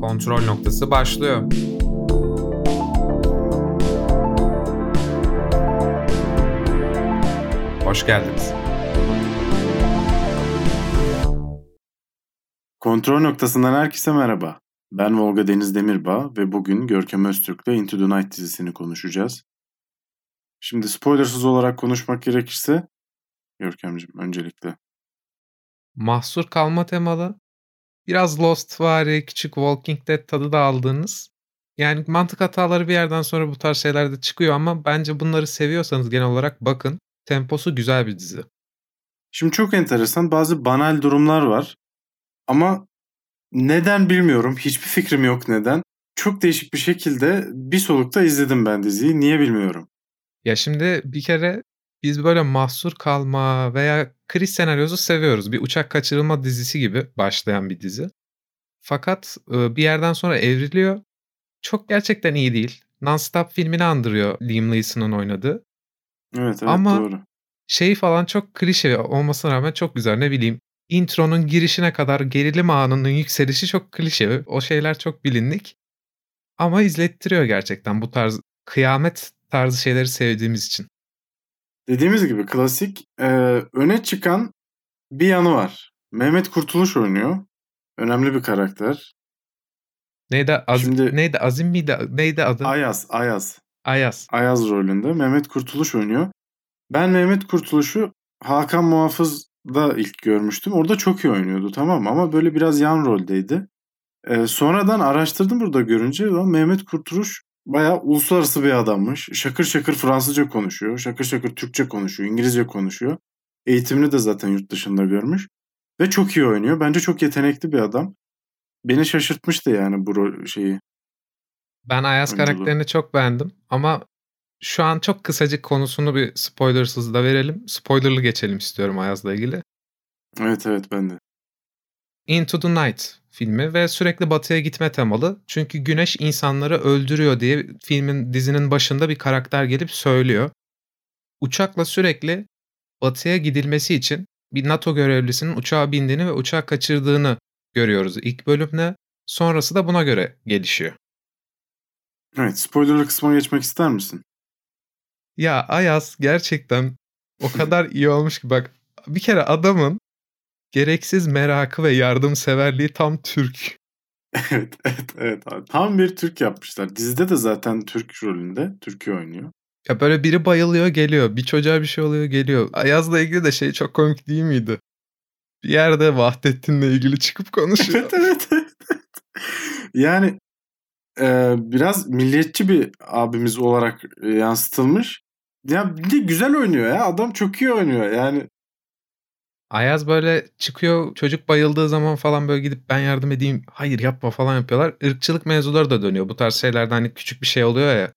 Kontrol noktası başlıyor. Hoş geldiniz. Kontrol noktasından herkese merhaba. Ben Volga Deniz Demirbağ ve bugün Görkem Öztürk'le Into the Night dizisini konuşacağız. Şimdi spoilersız olarak konuşmak gerekirse Görkemciğim öncelikle. Mahsur kalma temalı. Biraz Lost vari, küçük Walking Dead tadı da aldığınız. Yani mantık hataları bir yerden sonra bu tarz şeylerde çıkıyor ama bence bunları seviyorsanız genel olarak bakın. Temposu güzel bir dizi. Şimdi çok enteresan bazı banal durumlar var. Ama neden bilmiyorum. Hiçbir fikrim yok neden. Çok değişik bir şekilde bir solukta izledim ben diziyi. Niye bilmiyorum. Ya şimdi bir kere biz böyle mahsur kalma veya kriz senaryosu seviyoruz. Bir uçak kaçırılma dizisi gibi başlayan bir dizi. Fakat bir yerden sonra evriliyor. Çok gerçekten iyi değil. Non-Stop filmini andırıyor Liam Neeson'un oynadığı. Evet evet Ama doğru. şey falan çok klişe olmasına rağmen çok güzel. Ne bileyim intronun girişine kadar gerilim anının yükselişi çok klişe. O şeyler çok bilindik. Ama izlettiriyor gerçekten bu tarz kıyamet tarzı şeyleri sevdiğimiz için. Dediğimiz gibi klasik e, öne çıkan bir yanı var. Mehmet Kurtuluş oynuyor. Önemli bir karakter. Neydi? Az, Şimdi- neydi? Azim miydi? Neydi adı? Ayaz, Ayaz. Ayaz. Ayaz rolünde Mehmet Kurtuluş oynuyor. Ben Mehmet Kurtuluş'u Hakan Muhafız'da ilk görmüştüm. Orada çok iyi oynuyordu tamam? Ama böyle biraz yan roldeydi. Ee, sonradan araştırdım burada görünce Mehmet Kurtuluş bayağı uluslararası bir adammış. Şakır şakır Fransızca konuşuyor. Şakır şakır Türkçe konuşuyor. İngilizce konuşuyor. Eğitimini de zaten yurt dışında görmüş. Ve çok iyi oynuyor. Bence çok yetenekli bir adam. Beni şaşırtmıştı yani bu şeyi. Ben Ayaz Oyunculuğu. karakterini çok beğendim ama şu an çok kısacık konusunu bir spoilersız da verelim. Spoilerlı geçelim istiyorum Ayaz'la ilgili. Evet evet ben de. Into the Night filmi ve sürekli batıya gitme temalı. Çünkü güneş insanları öldürüyor diye filmin dizinin başında bir karakter gelip söylüyor. Uçakla sürekli batıya gidilmesi için bir NATO görevlisinin uçağa bindiğini ve uçağı kaçırdığını görüyoruz ilk bölümde. Sonrası da buna göre gelişiyor. Evet spoilerlı kısmına geçmek ister misin? Ya Ayaz gerçekten o kadar iyi olmuş ki bak bir kere adamın gereksiz merakı ve yardımseverliği tam Türk. Evet, evet, evet abi. Tam bir Türk yapmışlar. Dizide de zaten Türk rolünde. Türkiye oynuyor. Ya böyle biri bayılıyor geliyor. Bir çocuğa bir şey oluyor geliyor. Ayaz'la ilgili de şey çok komik değil miydi? Bir yerde Vahdettin'le ilgili çıkıp konuşuyor. evet, evet, evet. Yani e, biraz milliyetçi bir abimiz olarak e, yansıtılmış. Ya bir de güzel oynuyor ya. Adam çok iyi oynuyor. Yani Ayaz böyle çıkıyor çocuk bayıldığı zaman falan böyle gidip ben yardım edeyim hayır yapma falan yapıyorlar. Irkçılık mevzuları da dönüyor. Bu tarz şeylerden hani küçük bir şey oluyor ya.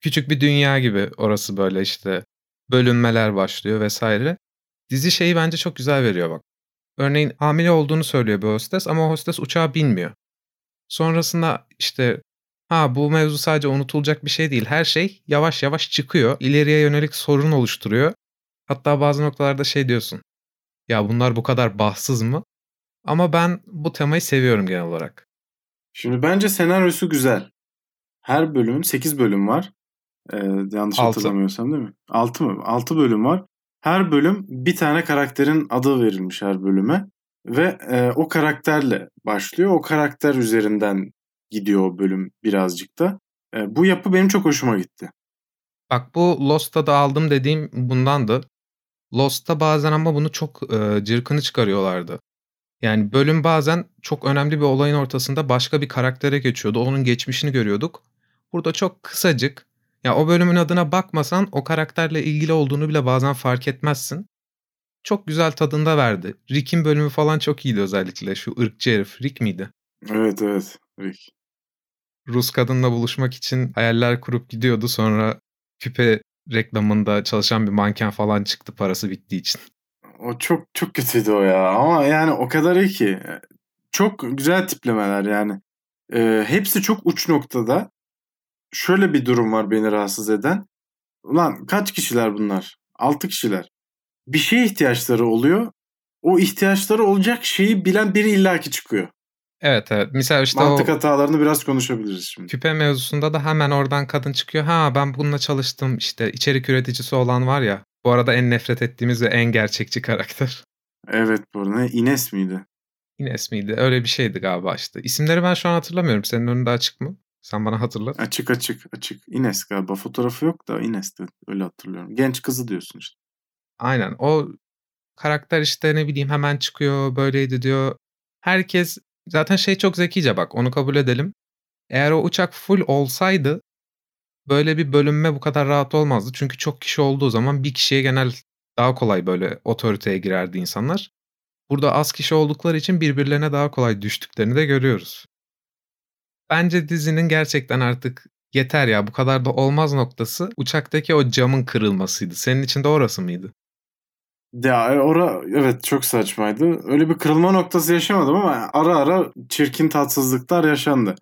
Küçük bir dünya gibi orası böyle işte bölünmeler başlıyor vesaire. Dizi şeyi bence çok güzel veriyor bak. Örneğin hamile olduğunu söylüyor bir hostes ama hostes uçağa binmiyor. Sonrasında işte ha bu mevzu sadece unutulacak bir şey değil. Her şey yavaş yavaş çıkıyor. İleriye yönelik sorun oluşturuyor. Hatta bazı noktalarda şey diyorsun. Ya bunlar bu kadar bahtsız mı? Ama ben bu temayı seviyorum genel olarak. şimdi bence senaryosu güzel. Her bölümün 8 bölüm var. Ee, yanlış Altı. hatırlamıyorsam değil mi? 6 mı? 6 bölüm var. Her bölüm bir tane karakterin adı verilmiş her bölüme. Ve e, o karakterle başlıyor. O karakter üzerinden gidiyor o bölüm birazcık da. E, bu yapı benim çok hoşuma gitti. Bak bu Lost'ta da aldım dediğim bundandı. Lost'ta bazen ama bunu çok e, cırkını çıkarıyorlardı. Yani bölüm bazen çok önemli bir olayın ortasında başka bir karaktere geçiyordu. Onun geçmişini görüyorduk. Burada çok kısacık. Ya o bölümün adına bakmasan o karakterle ilgili olduğunu bile bazen fark etmezsin. Çok güzel tadında verdi. Rick'in bölümü falan çok iyiydi özellikle. Şu ırkçı herif. Rick miydi? Evet evet. Rick. Rus kadınla buluşmak için hayaller kurup gidiyordu. Sonra küpe reklamında çalışan bir manken falan çıktı parası bittiği için. O çok çok kötüydü o ya. Ama yani o kadar iyi ki. Çok güzel tiplemeler yani. Ee, hepsi çok uç noktada. Şöyle bir durum var beni rahatsız eden. Ulan kaç kişiler bunlar? 6 kişiler. Bir şeye ihtiyaçları oluyor. O ihtiyaçları olacak şeyi bilen biri illaki çıkıyor. Evet, evet. Mesela işte Mantık o hatalarını biraz konuşabiliriz şimdi. küpe mevzusunda da hemen oradan kadın çıkıyor. Ha ben bununla çalıştım. İşte içerik üreticisi olan var ya. Bu arada en nefret ettiğimiz ve en gerçekçi karakter. Evet bu arada. Ne, Ines miydi? Ines miydi? Öyle bir şeydi galiba işte. İsimleri ben şu an hatırlamıyorum. Senin önünde açık mı? Sen bana hatırlat. Açık açık açık. Ines galiba. Fotoğrafı yok da Ines'ti. Öyle hatırlıyorum. Genç kızı diyorsun işte. Aynen. O karakter işte ne bileyim hemen çıkıyor böyleydi diyor. Herkes zaten şey çok zekice bak onu kabul edelim. Eğer o uçak full olsaydı böyle bir bölünme bu kadar rahat olmazdı. Çünkü çok kişi olduğu zaman bir kişiye genel daha kolay böyle otoriteye girerdi insanlar. Burada az kişi oldukları için birbirlerine daha kolay düştüklerini de görüyoruz. Bence dizinin gerçekten artık yeter ya bu kadar da olmaz noktası uçaktaki o camın kırılmasıydı. Senin için de orası mıydı? Ya e, ora evet çok saçmaydı. Öyle bir kırılma noktası yaşamadım ama ara ara çirkin tatsızlıklar yaşandı.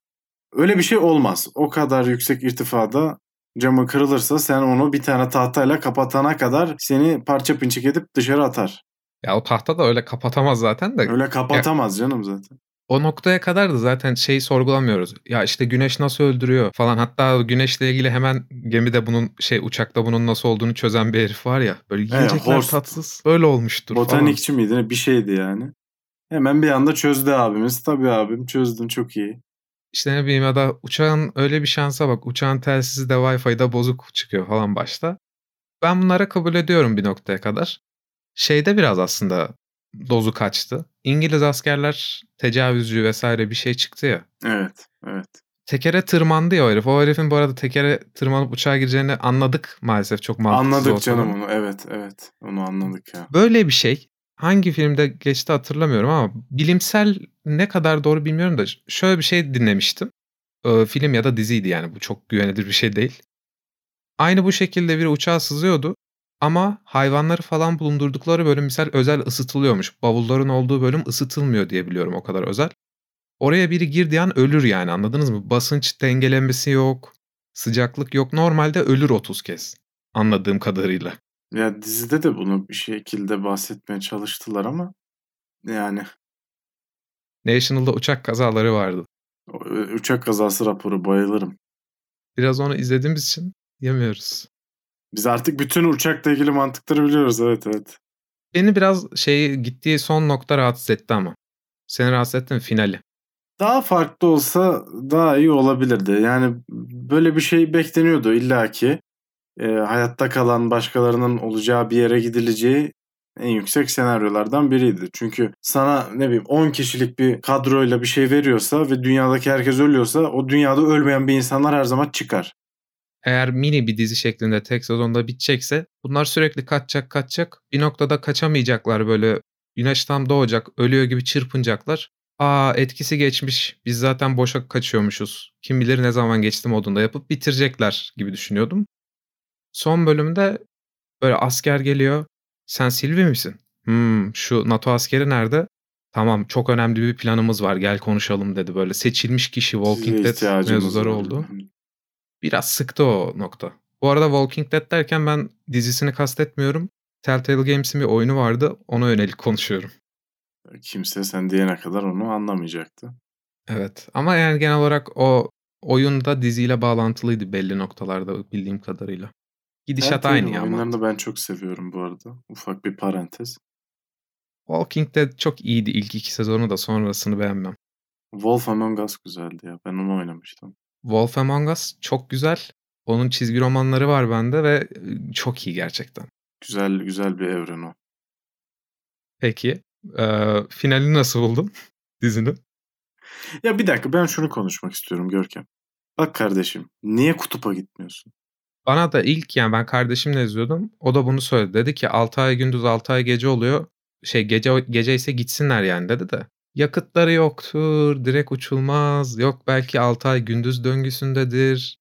Öyle bir şey olmaz. O kadar yüksek irtifada camı kırılırsa sen onu bir tane tahtayla kapatana kadar seni parça pinçik edip dışarı atar. Ya o tahta da öyle kapatamaz zaten de. Öyle kapatamaz canım zaten. O noktaya kadar da zaten şeyi sorgulamıyoruz. Ya işte güneş nasıl öldürüyor falan. Hatta güneşle ilgili hemen gemide bunun şey uçakta bunun nasıl olduğunu çözen bir herif var ya. Böyle yiyecekler Horst. tatsız. Böyle olmuştur falan. Botanikçi miydi ne bir şeydi yani. Hemen bir anda çözdü abimiz. Tabii abim çözdün çok iyi. İşte ne bileyim ya da uçağın öyle bir şansa bak. Uçağın telsizi de Wi-Fi'de bozuk çıkıyor falan başta. Ben bunlara kabul ediyorum bir noktaya kadar. Şeyde biraz aslında dozu kaçtı. İngiliz askerler tecavüzcü vesaire bir şey çıktı ya. Evet evet. Tekere tırmandı ya o herif. O herifin bu arada tekere tırmanıp uçağa gireceğini anladık maalesef çok mantıksız Anladık olsa canım onu evet evet. Onu anladık ya. Böyle bir şey hangi filmde geçti hatırlamıyorum ama bilimsel ne kadar doğru bilmiyorum da şöyle bir şey dinlemiştim. Ee, film ya da diziydi yani bu çok güvenilir bir şey değil. Aynı bu şekilde bir uçağa sızıyordu ama hayvanları falan bulundurdukları bölüm misal özel ısıtılıyormuş. Bavulların olduğu bölüm ısıtılmıyor diye biliyorum o kadar özel. Oraya biri girdiği an ölür yani anladınız mı? Basınç dengelenmesi yok, sıcaklık yok. Normalde ölür 30 kez anladığım kadarıyla. Ya dizide de bunu bir şekilde bahsetmeye çalıştılar ama yani National'da uçak kazaları vardı. e, uçak kazası raporu bayılırım. Biraz onu izlediğimiz için yemiyoruz. Biz artık bütün uçakla ilgili mantıkları biliyoruz evet evet. Beni biraz şeyi gittiği son nokta rahatsız etti ama. Seni rahatsız etti mi? Finali. Daha farklı olsa daha iyi olabilirdi. Yani böyle bir şey bekleniyordu illaki. E, hayatta kalan başkalarının olacağı bir yere gidileceği en yüksek senaryolardan biriydi. Çünkü sana ne bileyim 10 kişilik bir kadroyla bir şey veriyorsa ve dünyadaki herkes ölüyorsa o dünyada ölmeyen bir insanlar her zaman çıkar. Eğer mini bir dizi şeklinde tek sezonda bitecekse bunlar sürekli kaçacak kaçacak. Bir noktada kaçamayacaklar böyle. Güneş tam doğacak. Ölüyor gibi çırpınacaklar. Aa etkisi geçmiş. Biz zaten boşa kaçıyormuşuz. Kim bilir ne zaman geçti modunda yapıp bitirecekler gibi düşünüyordum. Son bölümde böyle asker geliyor. Sen Sylvie misin? Hmm, şu NATO askeri nerede? Tamam çok önemli bir planımız var gel konuşalım dedi böyle. Seçilmiş kişi Walking Dead mevzuları oldu. Biraz sıktı o nokta. Bu arada Walking Dead derken ben dizisini kastetmiyorum. Telltale Games'in bir oyunu vardı. Ona yönelik konuşuyorum. Kimse sen diyene kadar onu anlamayacaktı. Evet. Ama yani genel olarak o oyunda diziyle bağlantılıydı belli noktalarda bildiğim kadarıyla. Gidişat Telltale aynı ya ama. Oyunlarını ben çok seviyorum bu arada. Ufak bir parantez. Walking Dead çok iyiydi ilk iki sezonu da sonrasını beğenmem. Wolf Among Us güzeldi ya. Ben onu oynamıştım. Wolf Among Us çok güzel. Onun çizgi romanları var bende ve e, çok iyi gerçekten. Güzel güzel bir evren o. Peki. eee, finalini nasıl buldun dizinin? Ya bir dakika ben şunu konuşmak istiyorum Görkem. Bak kardeşim niye kutupa gitmiyorsun? Bana da ilk yani ben kardeşimle izliyordum. O da bunu söyledi. Dedi ki 6 ay gündüz 6 ay gece oluyor. Şey gece gece ise gitsinler yani dedi de. Yakıtları yoktur, direkt uçulmaz. Yok belki 6 ay gündüz döngüsündedir.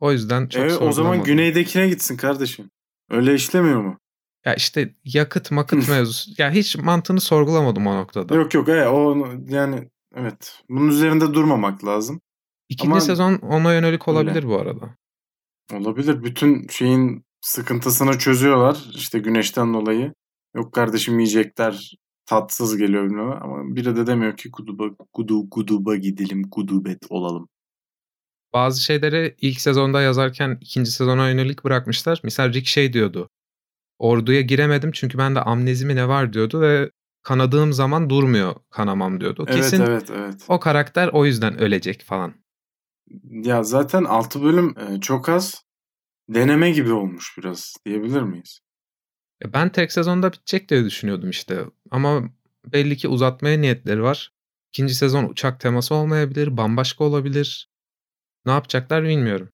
O yüzden çok Evet o zaman güneydekine gitsin kardeşim. Öyle işlemiyor mu? Ya işte yakıt makıt mevzusu. Ya hiç mantığını sorgulamadım o noktada. Yok yok evet, o yani evet. Bunun üzerinde durmamak lazım. İkinci Ama- sezon ona yönelik Öyle. olabilir bu arada. Olabilir. Bütün şeyin sıkıntısını çözüyorlar. işte güneşten dolayı. Yok kardeşim yiyecekler tatsız geliyor bilmiyorum ama biri de demiyor ki kuduba, kudu, kuduba gidelim, kudubet olalım. Bazı şeyleri ilk sezonda yazarken ikinci sezona yönelik bırakmışlar. Mesela Rick şey diyordu. Orduya giremedim çünkü bende amnezi mi ne var diyordu ve kanadığım zaman durmuyor kanamam diyordu. Evet Kesin evet evet. o karakter o yüzden ölecek falan. Ya zaten 6 bölüm çok az. Deneme gibi olmuş biraz diyebilir miyiz? Ya Ben tek sezonda bitecek diye düşünüyordum işte. Ama belli ki uzatmaya niyetleri var. İkinci sezon uçak teması olmayabilir, bambaşka olabilir. Ne yapacaklar bilmiyorum.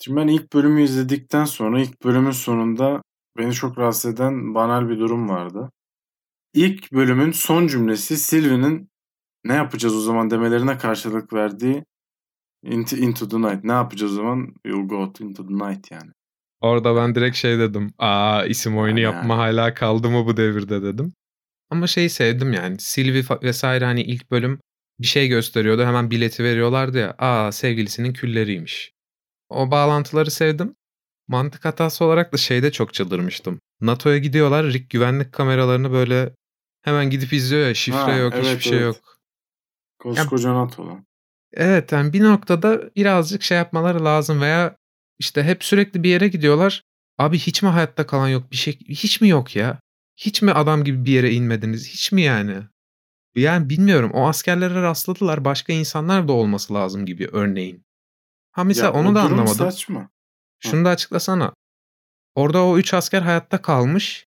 Şimdi ben ilk bölümü izledikten sonra ilk bölümün sonunda beni çok rahatsız eden banal bir durum vardı. İlk bölümün son cümlesi Sylvie'nin ne yapacağız o zaman demelerine karşılık verdiği into, into the night. Ne yapacağız o zaman? You'll go into the night yani. Orada ben direkt şey dedim. Aa isim oyunu Yani. yapma hala kaldı mı bu devirde dedim. Ama şeyi sevdim yani. Sylvie vesaire hani ilk bölüm bir şey gösteriyordu. Hemen bileti veriyorlardı ya. Aa sevgilisinin külleriymiş. O bağlantıları sevdim. Mantık hatası olarak da şeyde çok çıldırmıştım. NATO'ya gidiyorlar. Rick güvenlik kameralarını böyle hemen gidip izliyor ya. Şifre Ha, yok, evet, hiçbir şey evet. yok. Koskoca NATO lan. Evet yani bir noktada birazcık şey yapmaları lazım veya işte hep sürekli bir yere gidiyorlar. Abi hiç mi hayatta kalan yok bir şey hiç mi yok ya? Hiç mi adam gibi bir yere inmediniz? Hiç mi yani? Yani bilmiyorum o askerlere rastladılar başka insanlar da olması lazım gibi örneğin. Ha mesela Ya, onu da anlamadım. saçma. Şunu da açıklasana. Orada o üç asker hayatta kalmış.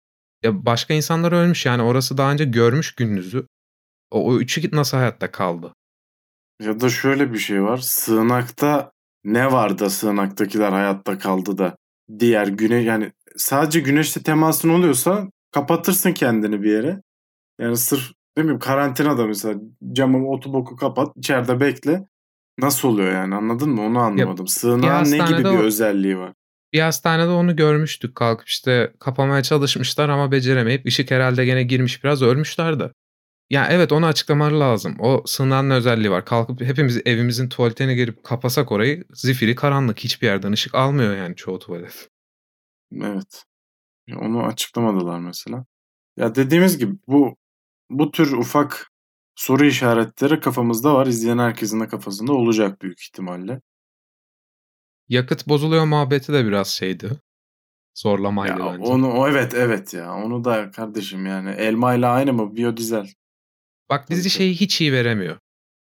Ya başka insanlar ölmüş yani orası daha önce görmüş gündüzü. O, o üçü nasıl hayatta kaldı? Ya da şöyle bir şey var. Sığınakta ne var da sığınaktakiler hayatta kaldı da diğer güne yani sadece güneşle temasın oluyorsa kapatırsın kendini bir yere. Yani sırf ne bileyim karantinada mesela camı otoboku kapat içeride bekle. Nasıl oluyor yani anladın mı? Onu anlamadım. Sığınağın ne gibi bir o- özelliği var? Bir hastanede onu görmüştük kalkıp işte kapamaya çalışmışlar ama beceremeyip ışık herhalde gene girmiş biraz ölmüşler de. Ya evet onu açıklamaları lazım. O sığınağın özelliği var. Kalkıp hepimiz evimizin tuvaletine girip kapasak orayı zifiri karanlık. Hiçbir yerden ışık almıyor yani çoğu tuvalet. Evet. Onu açıklamadılar mesela. Ya dediğimiz gibi bu bu tür ufak soru işaretleri kafamızda var. İzleyen herkesin de kafasında olacak büyük ihtimalle. Yakıt bozuluyor muhabbeti de biraz şeydi. Zorlamaydı Ya bence. onu o evet evet ya. Onu da kardeşim yani elma ile aynı mı? Biyodizel. Bak dizi şeyi hiç iyi veremiyor.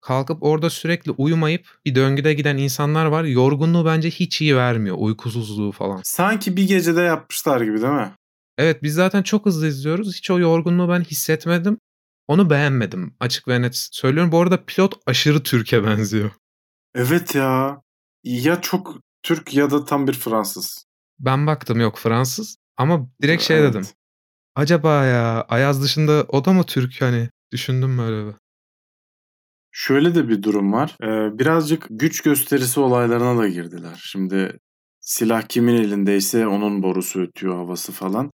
Kalkıp orada sürekli uyumayıp bir döngüde giden insanlar var. Yorgunluğu bence hiç iyi vermiyor. Uykusuzluğu falan. Sanki bir gecede yapmışlar gibi değil mi? Evet biz zaten çok hızlı izliyoruz. Hiç o yorgunluğu ben hissetmedim. Onu beğenmedim. Açık ve net söylüyorum. Bu arada pilot aşırı Türkiye benziyor. Evet ya. Ya çok Türk ya da tam bir Fransız. Ben baktım yok Fransız. Ama direkt şey Evet. dedim. Acaba ya Ayaz dışında o da mı Türk hani? Düşündüm böyle bir. Şöyle de bir durum var. Ee, birazcık güç gösterisi olaylarına da girdiler. Şimdi silah kimin elindeyse onun borusu ötüyor havası falan.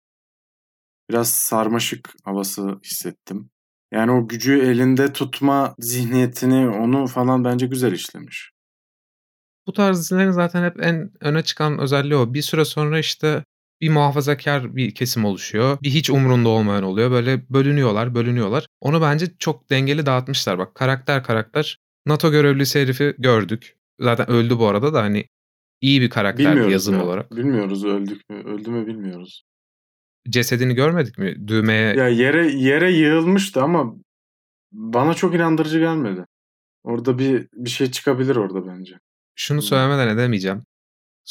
Biraz sarmaşık havası hissettim. Yani o gücü elinde tutma zihniyetini onu falan bence güzel işlemiş. Bu tarz dizilerin zaten hep en öne çıkan özelliği o. Bir süre sonra işte bir muhafazakar bir kesim oluşuyor. Bir hiç umrunda olmayan oluyor. Böyle bölünüyorlar, bölünüyorlar. Onu bence çok dengeli dağıtmışlar. Bak karakter karakter. NATO görevlisi herifi gördük. Zaten öldü bu arada da hani iyi bir karakter Bilmiyoruz yazım ya. olarak. Bilmiyoruz öldük mü öldü mü bilmiyoruz. Cesedini görmedik mi? Düğmeye Ya yere yere yığılmıştı ama bana çok inandırıcı gelmedi. Orada bir bir şey çıkabilir orada bence. şunu söylemeden edemeyeceğim.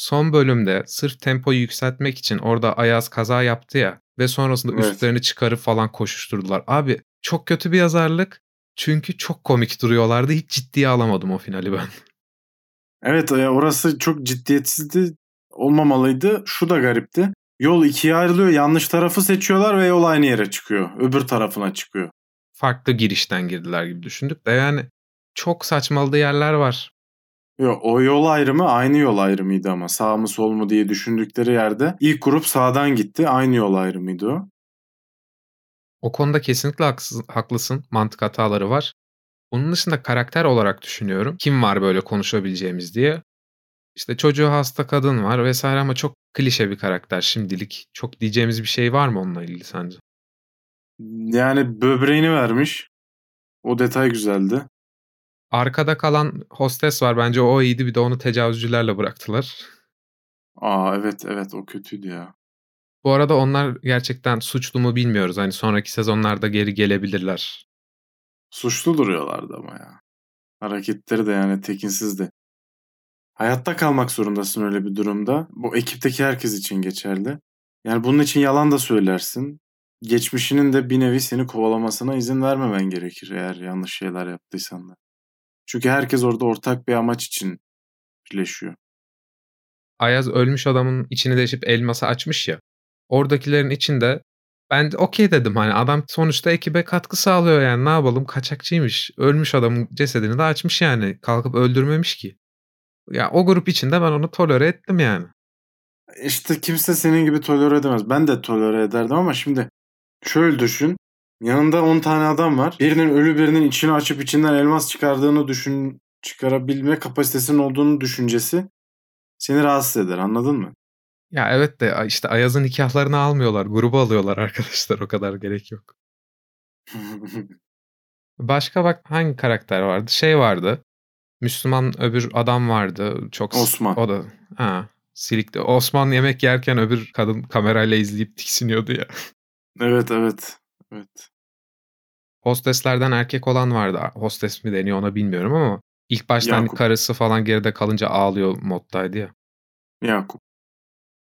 Son bölümde sırf tempoyu yükseltmek için orada Ayaz kaza yaptı ya ve sonrasında Evet. üstlerini çıkarıp falan koşuşturdular. Abi çok kötü bir yazarlık. Çünkü çok komik duruyorlardı. Hiç ciddiye alamadım o finali ben. Evet ya orası çok ciddiyetsizdi. Olmamalıydı. Şu da garipti. Yol ikiye ayrılıyor. Yanlış tarafı seçiyorlar ve yol aynı yere çıkıyor. Öbür tarafına çıkıyor. Farklı girişten girdiler gibi düşündük de yani çok saçmaladığı yerler var. Yok o yol ayrımı aynı yol ayrımıydı ama sağ mı sol mu diye düşündükleri yerde ilk grup sağdan gitti. Aynı yol ayrımıydı o. O konuda kesinlikle haksız, haklısın. Mantık hataları var. Onun dışında karakter olarak düşünüyorum. Kim var böyle konuşabileceğimiz diye. İşte çocuğu hasta kadın var vesaire ama çok klişe bir karakter şimdilik. Çok diyeceğimiz bir şey var mı onunla ilgili sence? Yani böbreğini vermiş. O detay güzeldi. Arkada kalan hostes var. Bence o iyiydi. Bir de onu tecavüzcülerle bıraktılar. Aa evet evet o kötüydü ya. Bu arada onlar gerçekten suçlu mu bilmiyoruz. Hani sonraki sezonlarda geri gelebilirler. Suçlu duruyorlardı ama ya. Hareketleri de yani tekinsizdi. Hayatta kalmak zorundasın öyle bir durumda. Bu ekipteki herkes için geçerli. Yani bunun için yalan da söylersin. Geçmişinin de bir nevi seni kovalamasına izin vermemen gerekir eğer yanlış şeyler yaptıysan da. Çünkü herkes orada ortak bir amaç için birleşiyor. Ayaz ölmüş adamın içini deşip elması açmış ya. Oradakilerin içinde ben okey dedim hani adam sonuçta ekibe katkı sağlıyor yani ne yapalım kaçakçıymış. Ölmüş adamın cesedini de açmış yani kalkıp öldürmemiş ki. Ya o grup içinde ben onu tolere ettim yani. İşte kimse senin gibi tolere edemez. Ben de tolere ederdim ama şimdi şöyle düşün. Yanında 10 tane adam var. Birinin ölü birinin içini açıp içinden elmas çıkardığını düşün çıkarabilme kapasitesinin olduğunu düşüncesi seni rahatsız eder anladın mı? Ya evet de işte Ayaz'ın nikahlarını almıyorlar. Grubu alıyorlar arkadaşlar. O kadar gerek yok. Başka bak hangi karakter vardı? Şey vardı. Müslüman öbür adam vardı. Çok Osman. O da ha silikti. Osman yemek yerken öbür kadın kamerayla izleyip tiksiniyordu ya. Evet evet. Evet. Hosteslerden erkek olan vardı. Hostes mi deniyor ona bilmiyorum ama ilk başta hani karısı falan geride kalınca ağlıyor moddaydı ya. Yakup.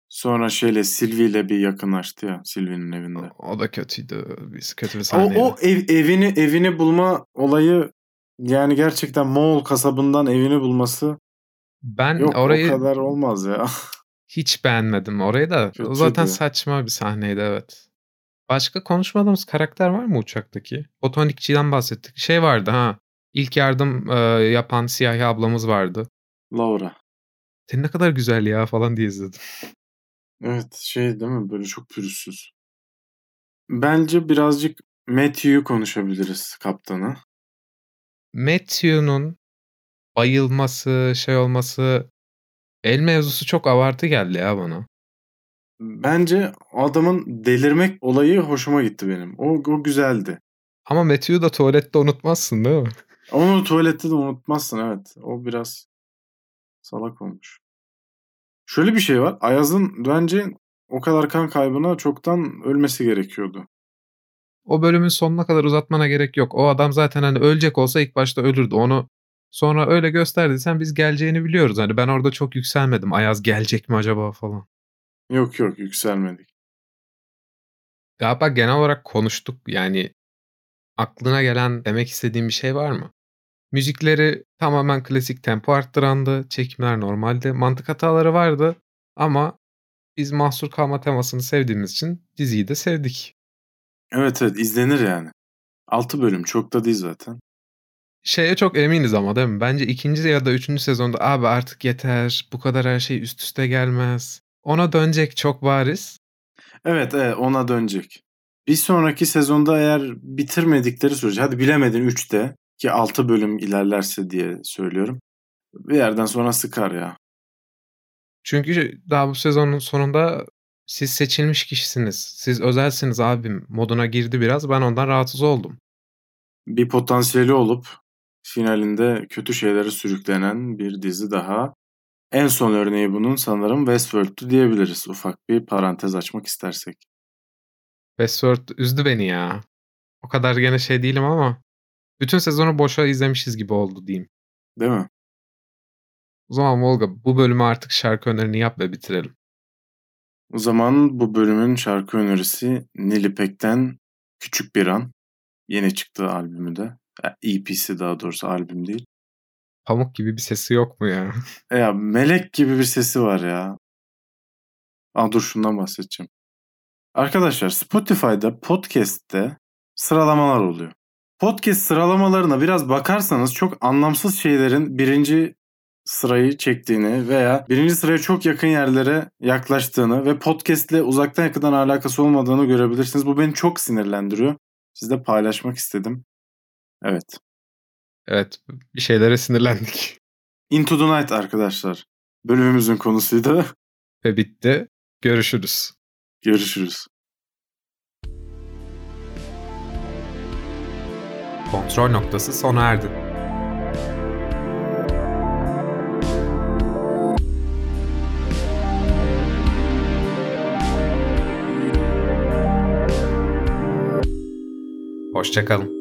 Sonra şeyle Sylvie ile bir yakınlaştı ya Sylvie'nin evinde. O, o da kötüydü. Biz kötü bir sahneydi. O, o ev, evini evini bulma olayı yani gerçekten Moğol kasabından evini bulması ben Yok, orayı o kadar olmaz ya. hiç beğenmedim orayı da. Kötüydü. Zaten saçma bir sahneydi evet. Başka konuşmadığımız karakter var mı uçaktaki? Botanikçiden bahsettik. Şey vardı ha. İlk yardım e, yapan siyahi ablamız vardı. Laura. Sen ne kadar güzel ya falan diye izledim. Evet şey değil mi böyle çok pürüzsüz. Bence birazcık Matthew'yu konuşabiliriz kaptanı. Matthew'nun bayılması, şey olması el mevzusu çok abartı geldi ya bana. Bence adamın delirmek olayı hoşuma gitti benim. O, o güzeldi. Ama Matthew'u da tuvalette unutmazsın değil mi? Onu tuvalette de unutmazsın evet. O biraz salak olmuş. Şöyle bir şey var. Ayaz'ın bence o kadar kan kaybına çoktan ölmesi gerekiyordu. O bölümün sonuna kadar uzatmana gerek yok. O adam zaten hani ölecek olsa ilk başta ölürdü. Onu sonra öyle gösterdiysen biz geleceğini biliyoruz. Hani ben orada çok yükselmedim. Ayaz gelecek mi acaba falan. Yok yok yükselmedik. Galiba genel olarak konuştuk. Yani aklına gelen demek istediğim bir şey var mı? Müzikleri tamamen klasik tempo arttırandı. Çekimler normalde. Mantık hataları vardı. Ama biz mahsur kalma temasını sevdiğimiz için diziyi de sevdik. Evet evet izlenir yani. 6 bölüm çok da değil zaten. Şeye çok eminiz ama değil mi? Bence ikinci ya da üçüncü sezonda abi artık yeter. Bu kadar her şey üst üste gelmez. Ona dönecek çok bariz. Evet evet ona dönecek. Bir sonraki sezonda eğer bitirmedikleri sürece hadi bilemedin 3'te ki 6 bölüm ilerlerse diye söylüyorum. Bir yerden sonra sıkar ya. Çünkü daha bu sezonun sonunda siz seçilmiş kişisiniz. Siz özelsiniz abim moduna girdi biraz. Ben ondan rahatsız oldum. Bir potansiyeli olup finalinde kötü şeylere sürüklenen bir dizi daha. En son örneği bunun sanırım Westworld'tu diyebiliriz. Ufak bir parantez açmak istersek. Westworld üzdü beni ya. O kadar gene şey değilim ama bütün sezonu boşa izlemişiz gibi oldu diyeyim. Değil mi? O zaman Volga bu bölümü artık şarkı önerini yap ve bitirelim. O zaman bu bölümün şarkı önerisi Nilipek'ten Küçük Bir An. Yeni çıktığı albümü de. EP'si daha doğrusu albüm değil. Pamuk gibi bir sesi yok mu ya? Ya melek gibi bir sesi var ya. Aa dur şundan bahsedeceğim. Arkadaşlar Spotify'da podcast'te sıralamalar oluyor. Podcast sıralamalarına biraz bakarsanız çok anlamsız şeylerin birinci sırayı çektiğini veya birinci sıraya çok yakın yerlere yaklaştığını ve podcast ile uzaktan yakından alakası olmadığını görebilirsiniz. Bu beni çok sinirlendiriyor. Sizle paylaşmak istedim. Evet. Evet bir şeylere sinirlendik. Into the Night arkadaşlar. Bölümümüzün konusuydu. Ve bitti. Görüşürüz. Görüşürüz. Kontrol noktası sona erdi. Hoşçakalın.